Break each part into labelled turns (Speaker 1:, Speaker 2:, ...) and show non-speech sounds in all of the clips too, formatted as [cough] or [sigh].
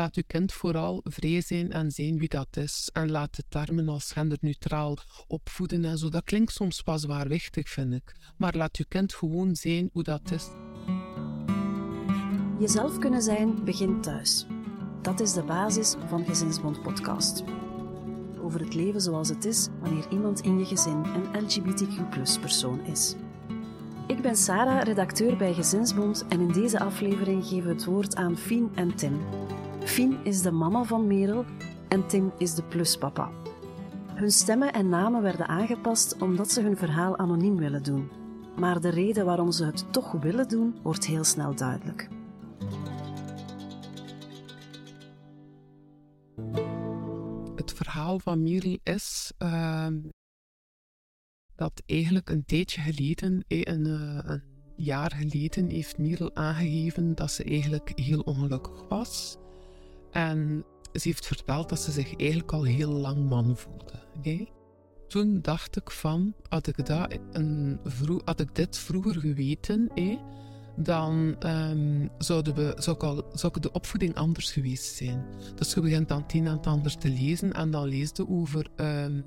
Speaker 1: Laat uw kind vooral vrij zijn en zien wie dat is. En laat de termen als genderneutraal opvoeden en zo. Dat klinkt soms pas zwaarwichtig, vind ik. Maar laat uw kind gewoon zien hoe dat is.
Speaker 2: Jezelf kunnen zijn begint thuis. Dat is de basis van Gezinsbond Podcast. Over het leven zoals het is wanneer iemand in je gezin een LGBTQ-persoon is. Ik ben Sarah, redacteur bij Gezinsbond en in deze aflevering geven we het woord aan Fien en Tim. Fien is de mama van Merel en Tim is de pluspapa. Hun stemmen en namen werden aangepast omdat ze hun verhaal anoniem willen doen. Maar de reden waarom ze het toch willen doen, wordt heel snel duidelijk.
Speaker 1: Het verhaal van Merel is ehm, dat eigenlijk een tijdje geleden, eh, een, eh, een jaar geleden, heeft Merel aangegeven dat ze eigenlijk heel ongelukkig was. En ze heeft verteld dat ze zich eigenlijk al heel lang man voelde. Toen dacht ik van, had ik, dat een, had ik dit vroeger geweten, dan um, zouden we, zou, ik de opvoeding anders geweest zijn. Dus je begint dan het een en het ander te lezen en dan lees je over um,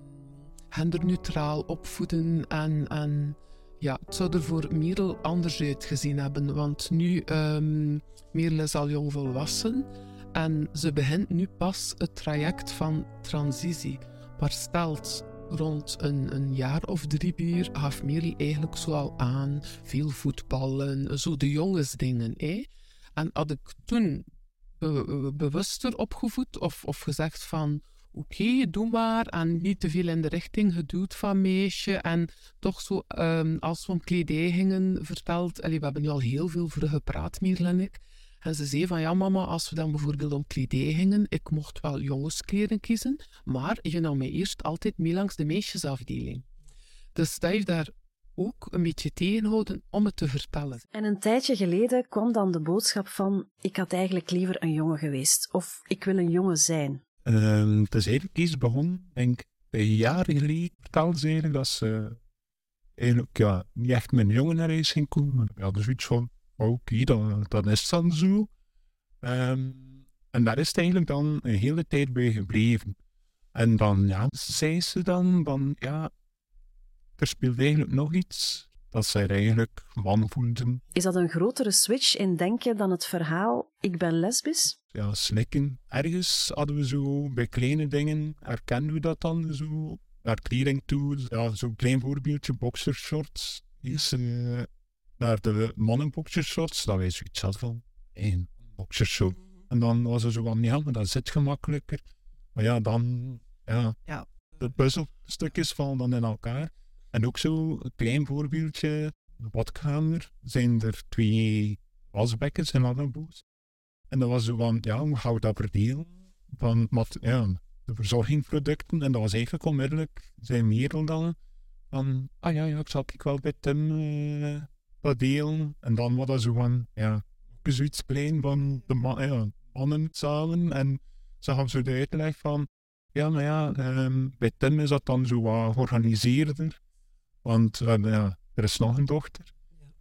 Speaker 1: genderneutraal opvoeden en, en ja, het zou er voor Merel anders uitgezien hebben. Want nu, um, Merel is al jong volwassen en ze begint nu pas het traject van transitie. Maar stelt rond een, een jaar of drie bier gaf Merel eigenlijk zo al aan. Veel voetballen, zo de jongensdingen. Hè? En had ik toen bewuster opgevoed of, of gezegd van oké, doe maar. En niet te veel in de richting geduwd van meisje. En toch zo, um, als we om kledij gingen, verteld... We hebben nu al heel veel voor gepraat, Merel en ik. En ze zei van, ja mama, als we dan bijvoorbeeld om kledij gingen, ik mocht wel jongenskleren kiezen, maar je nam mij eerst altijd mee langs de meisjesafdeling. Dus dat heeft daar ook een beetje tegenhouden om het te vertellen.
Speaker 2: En een tijdje geleden kwam dan de boodschap van, ik had eigenlijk liever een jongen geweest, of ik wil een jongen zijn.
Speaker 3: Uh, het is eigenlijk iets begonnen, denk ik, een jaar geleden vertelde ze eigenlijk dat ze eigenlijk ja, niet echt met een jongen naar huis ging komen. Maar ja, dus iets van, oké, dan, dan is dan zo. Ehm, en daar is het eigenlijk dan een hele tijd bij gebleven. En dan, ja, zei ze dan, van, ja, er speelt eigenlijk nog iets dat zij eigenlijk man voelden.
Speaker 2: Is dat een grotere switch in denken dan het verhaal ik ben lesbisch?
Speaker 3: Ja, slikken. Ergens hadden we zo, bij kleine dingen, herkenden we dat dan zo. Naar kleding toe, ja, zo'n klein voorbeeldje, boxershorts. Is, uh, naar de mannenboxershorts, dat wij zoiets hadden van, één boxershort. En dan was er zo van, ja, maar dat zit gemakkelijker. Maar ja, dan, ja, ja. de puzzelstukjes vallen dan in elkaar. En ook zo, een klein voorbeeldje, de badkamer, zijn er twee wasbekkens en lavabos. En dat was zo van, ja, hoe gaan we dat verdelen? Van ja, de verzorgingsproducten. En dat was eigenlijk onmiddellijk, zijn meer dan van, ah ja, ja ik zal ik wel bij Tim uh, wat delen. En dan was dat zo van, ja, zoiets klein van de man, ja, mannenzalen. En ze gaan zo de uitleg van, ja, maar ja, um, bij Tim is dat dan zo wat georganiseerder. Want uh, ja, er is nog een dochter.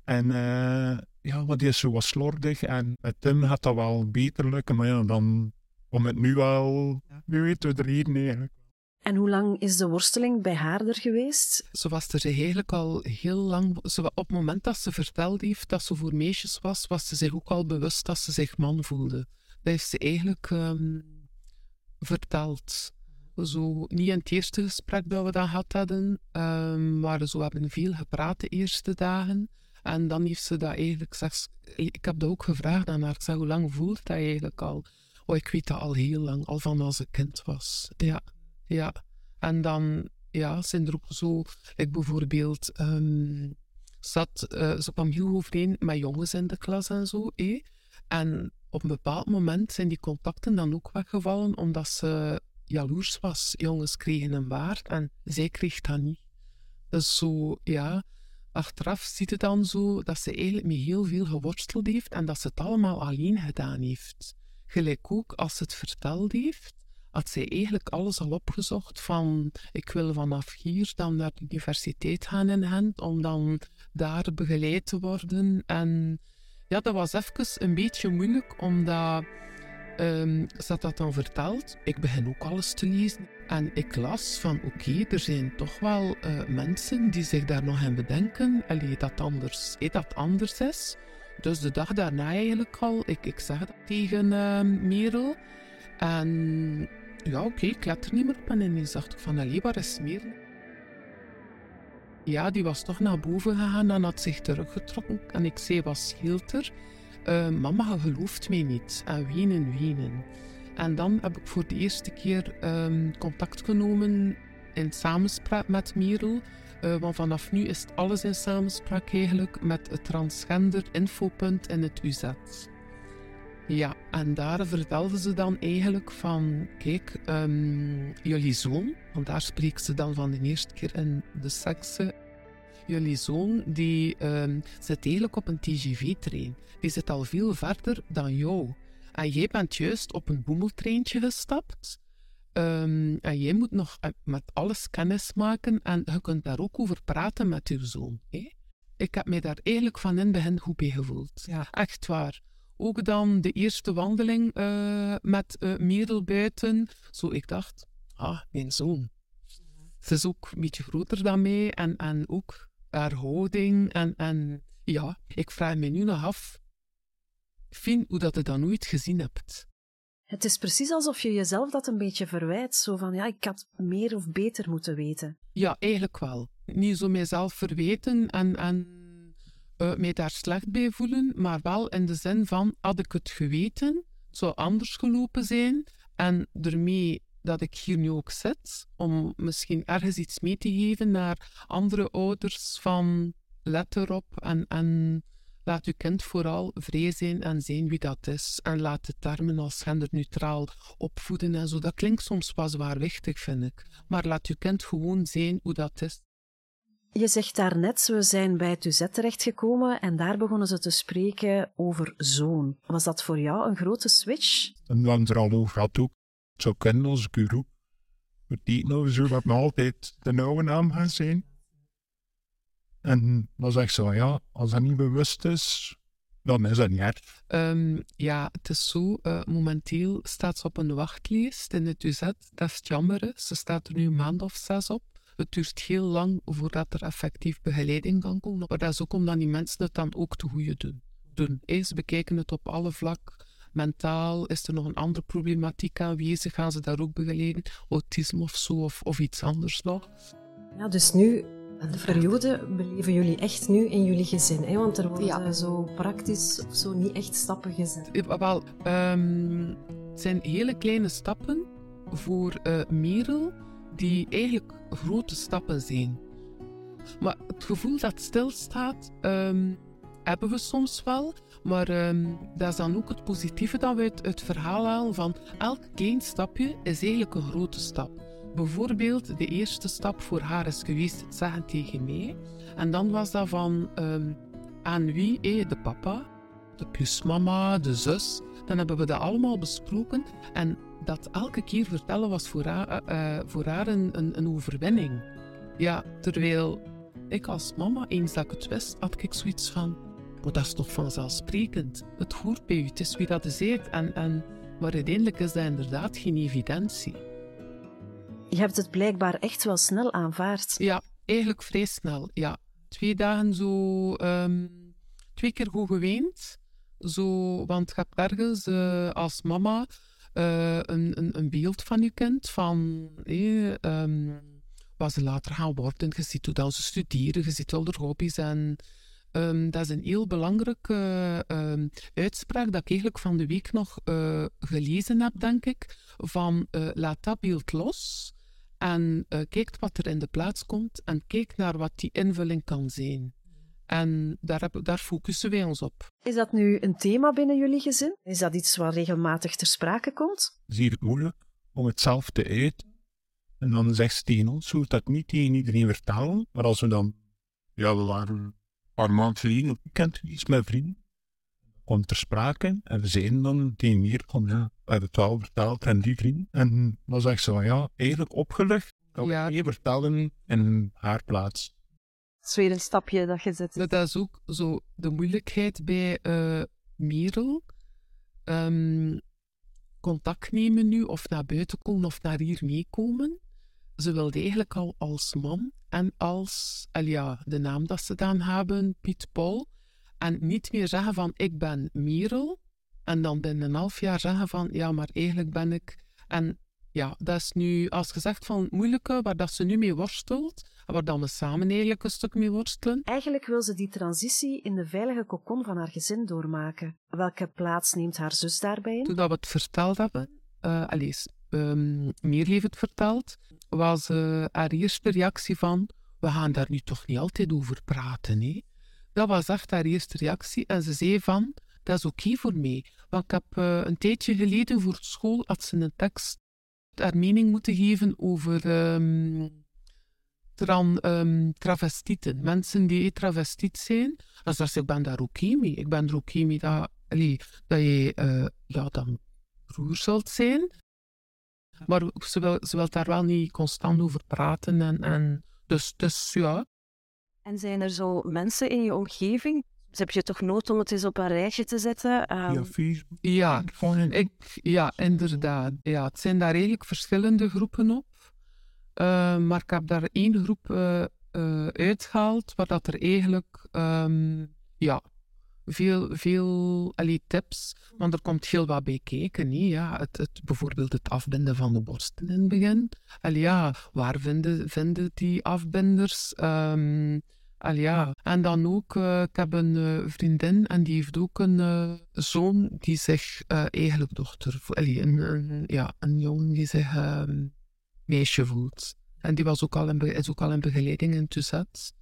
Speaker 3: En uh, ja, maar die is zo wat slordig. En met Tim gaat dat wel beter lukken. Maar ja, dan om het nu wel, nu weten we er hier eigenlijk.
Speaker 2: En hoe lang is de worsteling bij haar er geweest?
Speaker 1: Ze was er eigenlijk al heel lang. Ze, op het moment dat ze verteld heeft dat ze voor meisjes was, was ze zich ook al bewust dat ze zich man voelde. Dat heeft ze eigenlijk um, verteld. Zo, niet in het eerste gesprek dat we dat gehad hadden, um, maar zo hebben veel gepraat de eerste dagen. En dan heeft ze dat eigenlijk gezegd. Ik heb dat ook gevraagd aan haar. Ik zeg, hoe lang voelt dat eigenlijk al? Oh, ik weet dat al heel lang, al van als ik kind was. Ja, ja. En dan ja, zijn er ook zo, ik bijvoorbeeld, um, zat, uh, ze kwam heel overeen met jongens in de klas en zo. Eh? En op een bepaald moment zijn die contacten dan ook weggevallen, omdat ze jaloers was. Jongens kregen een baard en zij kreeg dat niet. Dus zo, ja, achteraf ziet het dan zo dat ze eigenlijk met heel veel geworsteld heeft en dat ze het allemaal alleen gedaan heeft. Gelijk ook als ze het verteld heeft, had zij eigenlijk alles al opgezocht van ik wil vanaf hier dan naar de universiteit gaan in Gent om dan daar begeleid te worden. En ja, dat was even een beetje moeilijk omdat ehm, ze had dat dan verteld. Ik begin ook alles te lezen. En ik las van oké, er zijn toch wel eh, mensen die zich daar nog in bedenken. Allee, dat anders, eh, dat anders is. Dus de dag daarna eigenlijk al, ik, ik zeg dat tegen uh, Merel. En ja, oké, ik let er niet meer op. En ineens dacht ik van, allee, waar is Merel? Ja, die was toch naar boven gegaan en had zich teruggetrokken. En ik zei, wat scheelt er? Uh, mama, je gelooft mij niet. En wenen, wenen. En dan heb ik voor de eerste keer um, contact genomen in samenspraak met Merel. Uh, want vanaf nu is alles in samenspraak eigenlijk met het transgender infopunt in het UZ. Ja, en daar vertelde ze dan eigenlijk van, kijk, um, jullie zoon, want daar spreekt ze dan van de eerste keer in de sekse, jullie zoon, die um, zit eigenlijk op een TGV-trein. Die zit al veel verder dan jou. En jij bent juist op een boemeltreintje gestapt. Um, en jij moet nog eh, met alles kennis maken en je kunt daar ook over praten met je zoon. Hè? Ik heb mij daar eigenlijk van in het begin goed bij gevoeld. Ja. Echt waar. Ook dan de eerste wandeling uh, met uh, Merel buiten. Zo, ik dacht, ah, mijn zoon. Ze is ook een beetje groter dan mij en, en ook haar houding. En, en ja, ik vraag me nu nog af, Fien, hoe dat je dat nooit gezien hebt.
Speaker 2: Het is precies alsof je jezelf dat een beetje verwijt. Zo van, ja, ik had meer of beter moeten weten.
Speaker 1: Ja, eigenlijk wel. Niet zo mijzelf verweten en, en uh, mij daar slecht bij voelen, maar wel in de zin van, had ik het geweten, het zou anders gelopen zijn. En ermee dat ik hier nu ook zit, om misschien ergens iets mee te geven naar andere ouders van let erop en, en Laat uw kind vooral vrij zijn en zijn wie dat is. En laat de termen als genderneutraal opvoeden en zo. Dat klinkt soms pas zwaarwichtig, vind ik. Maar laat uw kind gewoon zijn hoe dat is.
Speaker 2: Je zegt daarnet, we zijn bij het UZ terechtgekomen en daar begonnen ze te spreken over zoon. Was dat voor jou een grote switch?
Speaker 3: En dan er al over had ook. Zo kennen onze guru. Die nou zo dat me altijd de oude naam gaan zijn. En dan zeg ik zo, ja, als dat niet bewust is, dan is dat niet erg.
Speaker 1: Um, ja, het is zo. Uh, momenteel staat ze op een wachtlijst in het UZ. Dat is jammer. Ze staat er nu een maand of zes op. Het duurt heel lang voordat er effectief begeleiding kan komen. Maar dat is ook omdat die mensen het dan ook te goede doen. doen. Ze bekijken het op alle vlakken. Mentaal is er nog een andere problematiek aanwezig. Gaan ze daar ook begeleiden? Autisme of zo, of, of iets anders nog.
Speaker 2: Ja, dus nu de periode beleven jullie echt nu in jullie gezin, hè? want er worden zo praktisch of zo niet echt stappen gezet.
Speaker 1: Wel, um, het zijn hele kleine stappen voor uh, Merel, die eigenlijk grote stappen zijn. Maar het gevoel dat stilstaat, um, hebben we soms wel. Maar um, dat is dan ook het positieve dat we uit het verhaal halen van elk klein stapje is eigenlijk een grote stap. Bijvoorbeeld, de eerste stap voor haar is geweest het zeggen tegen mij. En dan was dat van um, aan wie? Eh, de papa, de plusmama, de zus. Dan hebben we dat allemaal besproken. En dat elke keer vertellen was voor haar, uh, voor haar een, een, een, overwinning. Ja, terwijl ik als mama, eens dat ik het wist, had ik zoiets van... Maar dat is toch vanzelfsprekend. Het hoort bij u, het is wie dat is En, en, maar uiteindelijk is dat inderdaad geen evidentie.
Speaker 2: Je hebt het blijkbaar echt wel snel aanvaard.
Speaker 1: Ja, eigenlijk vrij snel. Ja. Twee dagen zo, um, twee keer goed geweend. Zo, want je hebt ergens uh, als mama uh, een, een, beeld van je kind, van eh, um, wat ze later gaan worden. Je ziet hoe dat ze studeren, je ziet al de hobby's en um, dat is een heel belangrijke uh, uitspraak dat ik eigenlijk van de week nog uh, gelezen heb, denk ik, van uh, laat dat beeld los en kijkt wat er in de plaats komt en kijkt naar wat die invulling kan zijn. En daar, heb, daar focussen wij ons op.
Speaker 2: Is dat nu een thema binnen jullie gezin? Is dat iets wat regelmatig ter sprake komt?
Speaker 3: Het is hier moeilijk om het zelf te eten. En dan zegt ze tegen ons, zo dat niet tegen iedereen vertellen. Maar als we dan, ja, we waren een paar maanden geleden op weekend iets met vrienden komt ter sprake. En we zeiden dan tegen hier van, ja, we hebben het wel verteld aan die vriend. En dan zegt ze van, ja, eigenlijk opgelucht dat ja. we vertellen in haar plaats.
Speaker 2: Een stapje dat je zet.
Speaker 1: Dat is ook zo de moeilijkheid bij uh, Merel. Um, contact nemen nu, of naar buiten komen, of naar hier meekomen. Ze wilde eigenlijk al als man en als, al ja, de naam dat ze dan hebben, Piet Paul. En niet meer zeggen van, ik ben Merel. En dan binnen een half jaar zeggen van, ja, maar eigenlijk ben ik... En ja, dat is nu, als gezegd van het moeilijke, waar dat ze nu mee worstelt, waar dan we samen eigenlijk een stuk mee worstelen.
Speaker 2: Eigenlijk wil ze die transitie in de veilige kokon van haar gezin doormaken. Welke plaats neemt haar zus daarbij in?
Speaker 1: Toen dat we het verteld hebben, uh, Alice, um, meer heeft het verteld, was uh, haar eerste reactie van, we gaan daar nu toch niet altijd over praten, hè? Dat was echt haar eerste reactie. En ze zei van, dat is oké voor mij. Want ik heb uh, een tijdje geleden voor school, had ze een tekst haar mening moeten geven over um, travestieten. Mensen die travestiet zijn. En ze ik ben daar okay mee. Ik ben er mee dat, je uh, ja, dan broer zult zijn. Maar ze wil daar wel niet constant over praten. En, en dus, dus ja.
Speaker 2: En zijn er zo mensen in je omgeving dus heb je toch nood om het eens op een rijtje te zetten?
Speaker 3: Um...
Speaker 1: Ja, ik, ja, inderdaad. Ja, het zijn daar eigenlijk verschillende groepen op. Uh, maar ik heb daar één groep uh, uh, uitgehaald, waar dat er eigenlijk um, ja, veel, veel allee, tips, want er komt heel wat bij kijken. Nee, ja, het, het, bijvoorbeeld het afbinden van de borsten in het begin. Allee, ja, waar vinden, vinden die afbinders? Um, Al ja. En dan ook, uh, ik heb een uh, vriendin en die heeft ook een uh, zoon die zich eigenlijk dochter, allee, een, een, ja, een jongen die zich ehm, meisje voelt. En die was ook al in, is ook al in begeleiding in Tuzet.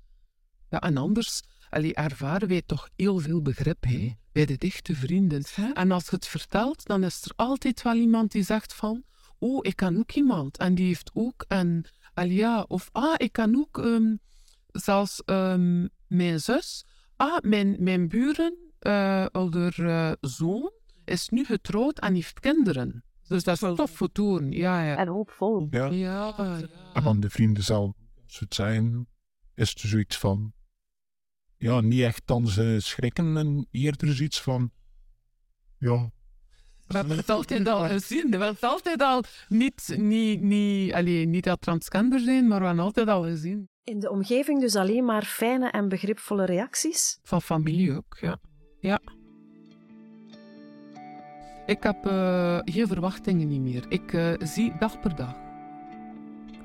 Speaker 1: Ja, en anders allee, ervaren wij toch heel veel begrip hè, bij de dichte vrienden. En als je het vertelt, dan is er altijd wel iemand die zegt van oh, ik kan ook iemand. En die heeft ook een, al ja, of ah, ik kan ook... Um, zelfs um, mijn zus, ah, mijn, mijn buren, uh, ouder uh, zoon, is nu getrouwd en heeft kinderen. Dus dat is tof voor toen, ja, ja.
Speaker 2: En hoopvol.
Speaker 3: Ja.
Speaker 1: ja, ja.
Speaker 3: En van de vrienden zelf, als het zijn, is er zoiets van, ja, niet echt dan ze schrikken en eerder zoiets van, ja,
Speaker 1: we hebben het altijd al [laughs] gezien. We hebben het altijd al niet, niet, niet, allee, niet dat transgender zijn, maar we hebben altijd al gezien.
Speaker 2: In de omgeving dus alleen maar fijne en begripvolle reacties?
Speaker 1: Van familie ook, ja. ja. Ik heb uh, geen verwachtingen niet meer. Ik uh, zie dag per dag.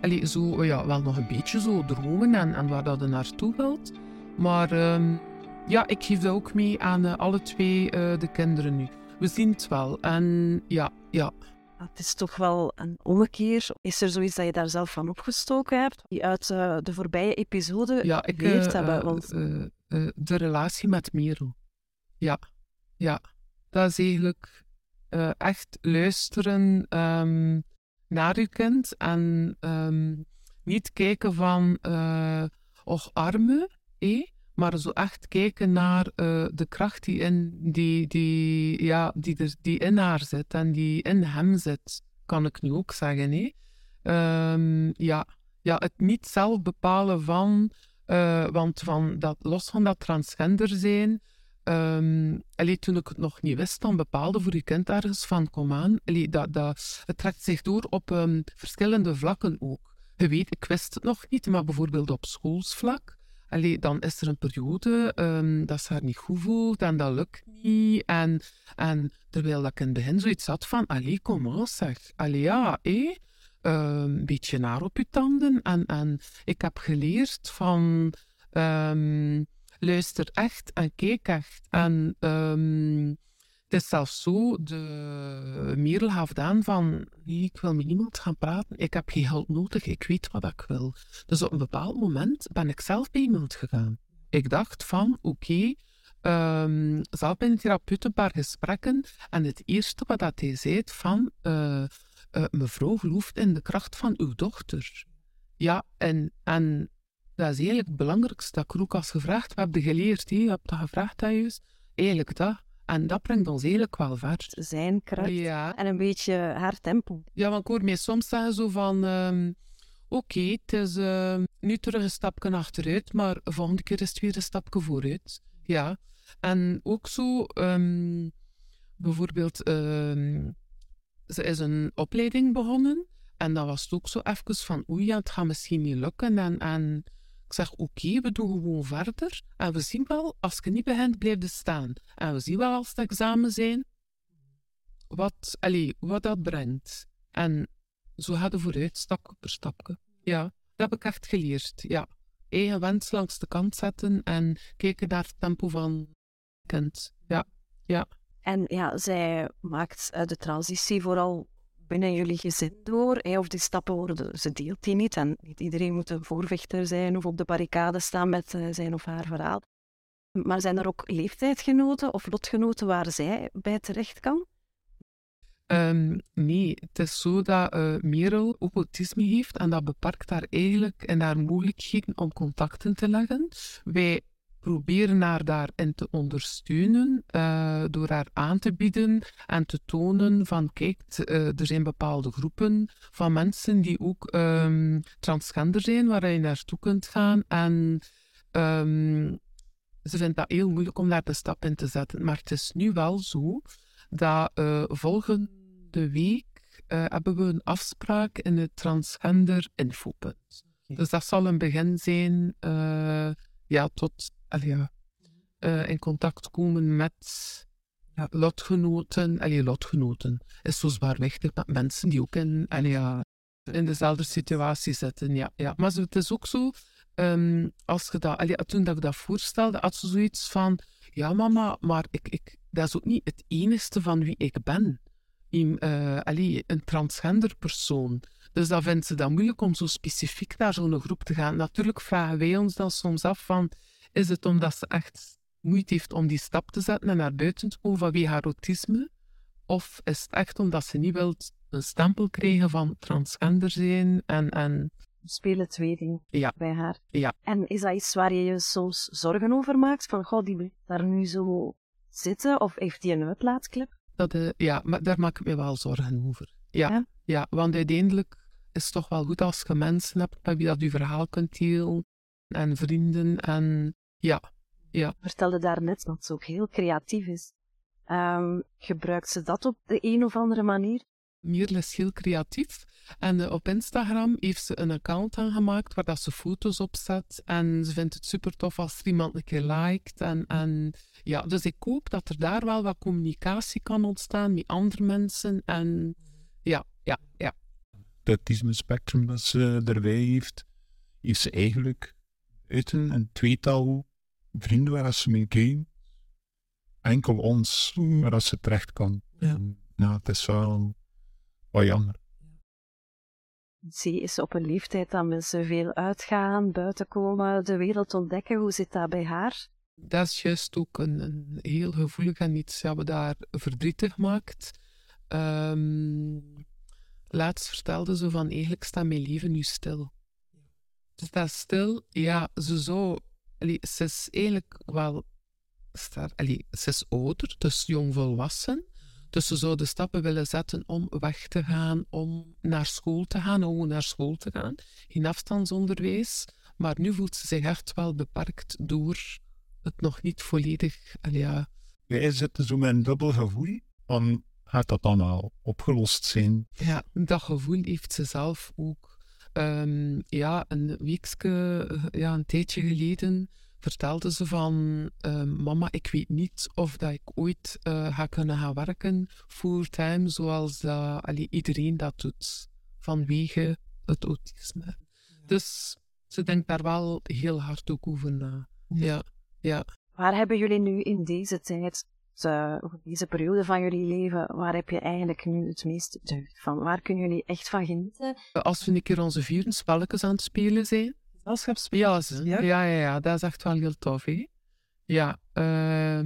Speaker 1: Allee, zo, ja, wel nog een beetje zo dromen en, en waar dat naartoe wilt. Maar um, ja, ik geef dat ook mee aan uh, alle twee de kinderen nu. We zien het wel. En ja, ja.
Speaker 2: Het is toch wel een ommekeer. Is er zoiets dat je daar zelf van opgestoken hebt, die uit uh, de voorbije episode
Speaker 1: ja, ik,
Speaker 2: geleerd
Speaker 1: uh,
Speaker 2: hebben?
Speaker 1: Want... de relatie met Merel. Ja, ja. Dat is eigenlijk echt luisteren um, naar je kind en um, niet kijken van, och arme, eh? Maar zo echt kijken naar uh, de kracht die in, die, die, ja, die, er, die in haar zit en die in hem zit, kan ik nu ook zeggen. Hè? Um, ja. ja, het niet zelf bepalen van, uh, want van dat, los van dat transgender zijn, um, toen ik het nog niet wist, dan bepaalde voor je kind ergens van, kom aan, dat, dat, het trekt zich door op um, verschillende vlakken ook. Je weet, ik wist het nog niet, maar bijvoorbeeld op schoolsvlak, Allee, dan is er een periode um, dat ze haar niet goed voelt en dat lukt niet. En, en terwijl dat ik in het begin zoiets had van, allee, kom aan zeg. Allee, ja, hé. Um, een beetje naar op je tanden. En, en ik heb geleerd van... Um, luister echt en kijk echt. En het is zelfs zo, de Merel aan van, ik wil met niemand gaan praten, ik heb geen hulp nodig, ik weet wat ik wil. Dus op een bepaald moment ben ik zelf bij iemand gegaan. Ik dacht van, oké, okay, um, zelf bij een therapeut een paar gesprekken en het eerste wat dat hij zei van, uh, uh, mevrouw gelooft in de kracht van uw dochter. Ja, en, en dat is eigenlijk het belangrijkste dat ik ook als gevraagd heb, geleerd, je hebt dat gevraagd thuis, eigenlijk dat. En dat brengt ons eigenlijk wel ver.
Speaker 2: Zijn kracht
Speaker 1: ja.
Speaker 2: en een beetje haar tempo.
Speaker 1: Ja, want ik hoor mij soms zeggen zo van... Um, Oké, okay, het is uh, nu terug een stapje achteruit, maar de volgende keer is het weer een stapje vooruit. Ja. En ook zo... Um, bijvoorbeeld... Um, ze is een opleiding begonnen. En dat was het ook zo even van, oei, ja, het gaat misschien niet lukken. En, en ik zeg, oké, we doen gewoon verder. En we zien wel, als je niet begint, blijf je staan. En we zien wel als het examen zijn, wat, allee, wat dat brengt. En zo gaat het vooruit, stapje per stapje. Ja, dat heb ik echt geleerd, ja. Eigen wens langs de kant zetten en kijken naar het tempo van kind. Ja, ja.
Speaker 2: En ja, zij maakt uh, de transitie vooral binnen jullie gezin door. Of die stappen worden, ze deelt die niet. En niet iedereen moet een voorvechter zijn of op de barricade staan met uh, zijn of haar verhaal. Maar zijn er ook leeftijdgenoten of lotgenoten waar zij bij terecht kan?
Speaker 1: Um, nee, het is zo dat uh, Merel ook autisme heeft en dat beperkt haar eigenlijk in haar mogelijkheden om contacten te leggen. Wij proberen haar daarin te ondersteunen uh, door haar aan te bieden en te tonen van kijk, uh, er zijn bepaalde groepen van mensen die ook um, transgender zijn, waar je naartoe kunt gaan en um, ze vindt dat heel moeilijk om daar de stap in te zetten. Maar het is nu wel zo dat uh, volgende week hebben we een afspraak in het transgender infopunt. Dus dat zal een begin zijn ja, tot allee, uh, in contact komen met ja, lotgenoten. Allee, lotgenoten is zo zwaarwichtig met mensen die ook in, allee, in dezelfde situatie zitten. Ja, ja. Maar het is ook zo, um, als je dat, allee, toen dat ik dat voorstelde, had ze zoiets van: Ja, mama, maar ik, ik, dat is ook niet het enige van wie ik ben. In, uh, allee, een transgender persoon. Dus dan vindt ze dat moeilijk om zo specifiek naar zo'n groep te gaan. Natuurlijk vragen wij ons dan soms af van is het omdat ze echt moeite heeft om die stap te zetten en naar buiten te komen vanwege haar autisme? Of is het echt omdat ze niet wil een stempel krijgen van transgender zijn en... en...
Speaker 2: Spelen twee dingen
Speaker 1: ja.
Speaker 2: bij haar.
Speaker 1: Ja.
Speaker 2: En is dat iets waar je je soms zorgen over maakt? Van, goh, die daar nu zo zitten? Of heeft die een uitlaatklep?
Speaker 1: Dat, uh, ja, maar daar maak ik me wel zorgen over. Ja, ja? ja, want uiteindelijk is het toch wel goed als je mensen hebt met wie dat je verhaal kunt delen. En vrienden en ja, ja.
Speaker 2: vertelde daarnet dat ze ook heel creatief is. Um, gebruikt ze dat op de een of andere manier?
Speaker 1: Mierle is heel creatief. En uh, op Instagram heeft ze een account aangemaakt waar dat ze foto's op zet. En ze vindt het super tof als er iemand een keer liked. En, en ja, dus ik hoop dat er daar wel wat communicatie kan ontstaan met andere mensen. En ja, ja, ja.
Speaker 3: Het autisme spectrum dat ze erbij heeft, heeft ze eigenlijk uit een, een tweetal vrienden waar ze mee ging. Enkel ons, mm. waar ze terecht kan. Ja. Nou, het is wel, wel jammer.
Speaker 2: Zie is op een leeftijd dat mensen veel uitgaan, buiten komen, de wereld ontdekken. Hoe zit dat bij haar?
Speaker 1: Dat is juist ook een, een heel gevoelig en iets dat we daar verdrietig maakt. Um, laatst vertelde ze van eigenlijk staat mijn leven nu stil. Dus dat stil, ja, ze zou... Allee, ze is eigenlijk wel... Allee, ze is ouder, dus jongvolwassen. Dus ze zou de stappen willen zetten om weg te gaan, om naar school te gaan, om naar school te gaan, in afstandsonderwijs. Maar nu voelt ze zich echt wel beperkt door het nog niet volledig... Allee, ja.
Speaker 3: Wij zitten zo met een dubbel gevoel van gaat dat dan al opgelost zijn?
Speaker 1: Ja, dat gevoel heeft ze zelf ook. Um, ja, een weekje, eh, ja, een tijdje geleden vertelde ze van um, mama, ik weet niet of dat ik ooit uh, ga kunnen gaan werken fulltime zoals uh, allee, iedereen dat doet vanwege het autisme. Dus ze denkt daar wel heel hard ook over na. Ja, ja.
Speaker 2: Waar hebben jullie nu in deze tijd uh, deze periode van jullie leven, waar heb je eigenlijk nu het meeste deugd van? Waar kunnen jullie echt van genieten?
Speaker 1: Als we een keer onze vieren spelletjes aan het spelen zijn. Ja, ja, ja, ja, dat is echt wel heel tof, hè? Ja. Uh,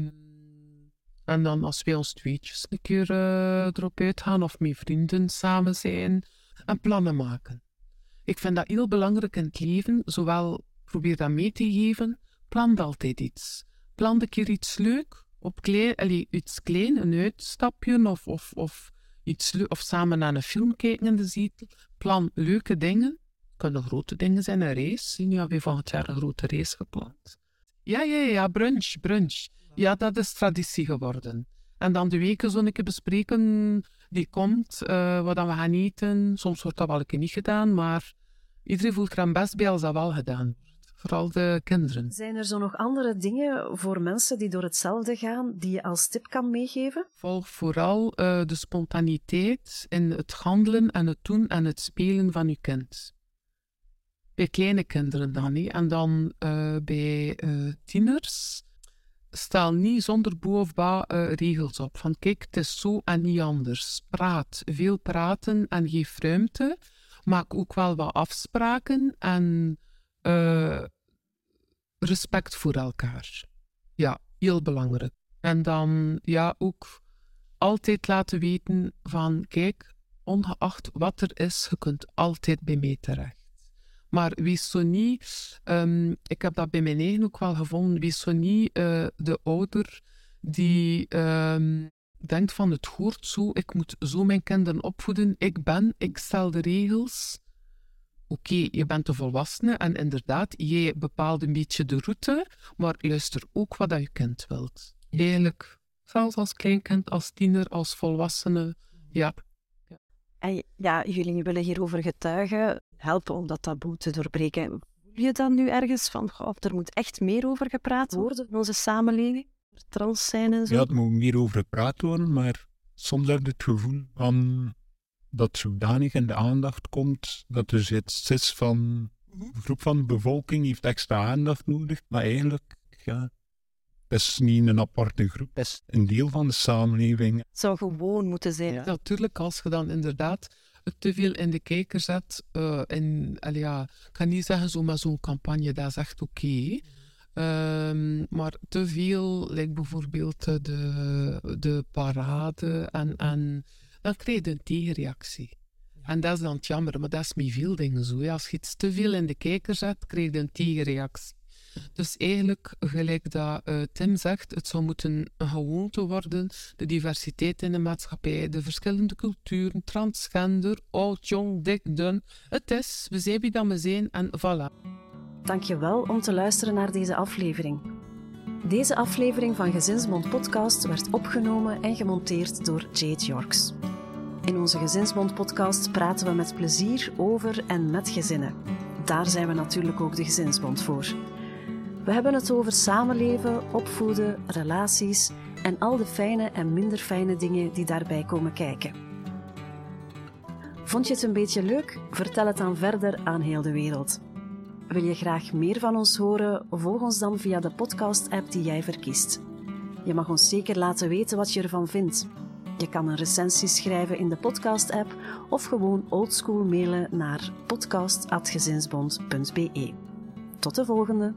Speaker 1: en dan als wij ons tweetjes een keer uh, erop uitgaan of met vrienden samen zijn en plannen maken. Ik vind dat heel belangrijk in het leven, zowel probeer dat mee te geven, plan altijd iets. Plan een keer iets leuk, op klein, iets klein, een uitstapje of, of, of, iets, of samen naar een film kijken in de zetel. Plan leuke dingen. Het kunnen grote dingen zijn, een race. Nu hebben we volgend jaar een grote race gepland. Ja, ja, ja, brunch, brunch. Ja, dat is traditie geworden. En dan de weken zo een keer bespreken die komt, uh, wat dan we gaan eten. Soms wordt dat wel een keer niet gedaan, maar iedereen voelt er aan best bij als dat wel gedaan. Vooral de kinderen.
Speaker 2: Zijn er zo nog andere dingen voor mensen die door hetzelfde gaan, die je als tip kan meegeven?
Speaker 1: Volg vooral uh, de spontaniteit in het handelen en het doen en het spelen van je kind. Bij kleine kinderen dan niet. En dan uh, bij tieners stel niet zonder boe of ba regels op. Van kijk, het is zo en niet anders. Praat. Veel praten en geef ruimte. Maak ook wel wat afspraken en uh, respect voor elkaar. Ja, heel belangrijk. En dan ja, ook altijd laten weten van kijk, ongeacht wat er is, je kunt altijd bij mij terecht. Maar wees zo niet, um, ik heb dat bij mijn eigen ook wel gevonden, wees zo niet uh, de ouder die um, denkt van het hoort zo, ik moet zo mijn kinderen opvoeden, ik ben, ik stel de regels. Oké, okay, je bent de volwassene en inderdaad, jij bepaalt een beetje de route, maar luister ook wat dat je kind wilt. Eigenlijk, zelfs als kleinkind, als tiener, als volwassene, ja.
Speaker 2: En ja, jullie willen hierover getuigen helpen om dat taboe te doorbreken. Voel je dan nu ergens van, oh, er moet echt meer over gepraat worden in onze samenleving? Trans zijn en zo?
Speaker 3: Ja, er moet meer over gepraat worden, maar soms heb je het gevoel van dat zodanig in de aandacht komt dat er iets is van een groep van de bevolking heeft extra aandacht nodig, maar eigenlijk, ja, het is niet een aparte groep, het is een deel van de samenleving.
Speaker 2: Het zou gewoon moeten zijn.
Speaker 1: Ja, natuurlijk, als je dan inderdaad te veel in de kijker zet. Uh, in, ja, ik kan niet zeggen zo met zo'n campagne, dat is echt oké. Okay. Um, maar te veel, like bijvoorbeeld de, de parade, en, en dan krijg je een tegenreactie. En dat is dan het jammer, maar dat is met veel dingen zo. Als je iets te veel in de kijker zet, krijg je een tegenreactie. Dus eigenlijk, gelijk dat uh, Tim zegt, het zou moeten een gewoonte worden, de diversiteit in de maatschappij, de verschillende culturen, transgender, oud, jong, dik, dun. Het is, we zijn wie dat we zijn en voilà.
Speaker 2: Dankjewel om te luisteren naar deze aflevering. Deze aflevering van Gezinsbond Podcast werd opgenomen en gemonteerd door Jade Yorks. In onze Gezinsbond Podcast praten we met plezier over en met gezinnen. Daar zijn we natuurlijk ook de Gezinsbond voor. We hebben het over samenleven, opvoeden, relaties en al de fijne en minder fijne dingen die daarbij komen kijken. Vond je het een beetje leuk? Vertel het dan verder aan heel de wereld. Wil je graag meer van ons horen? Volg ons dan via de podcast-app die jij verkiest. Je mag ons zeker laten weten wat je ervan vindt. Je kan een recensie schrijven in de podcast-app of gewoon oldschool mailen naar podcast.gezinsbond.be. Tot de volgende!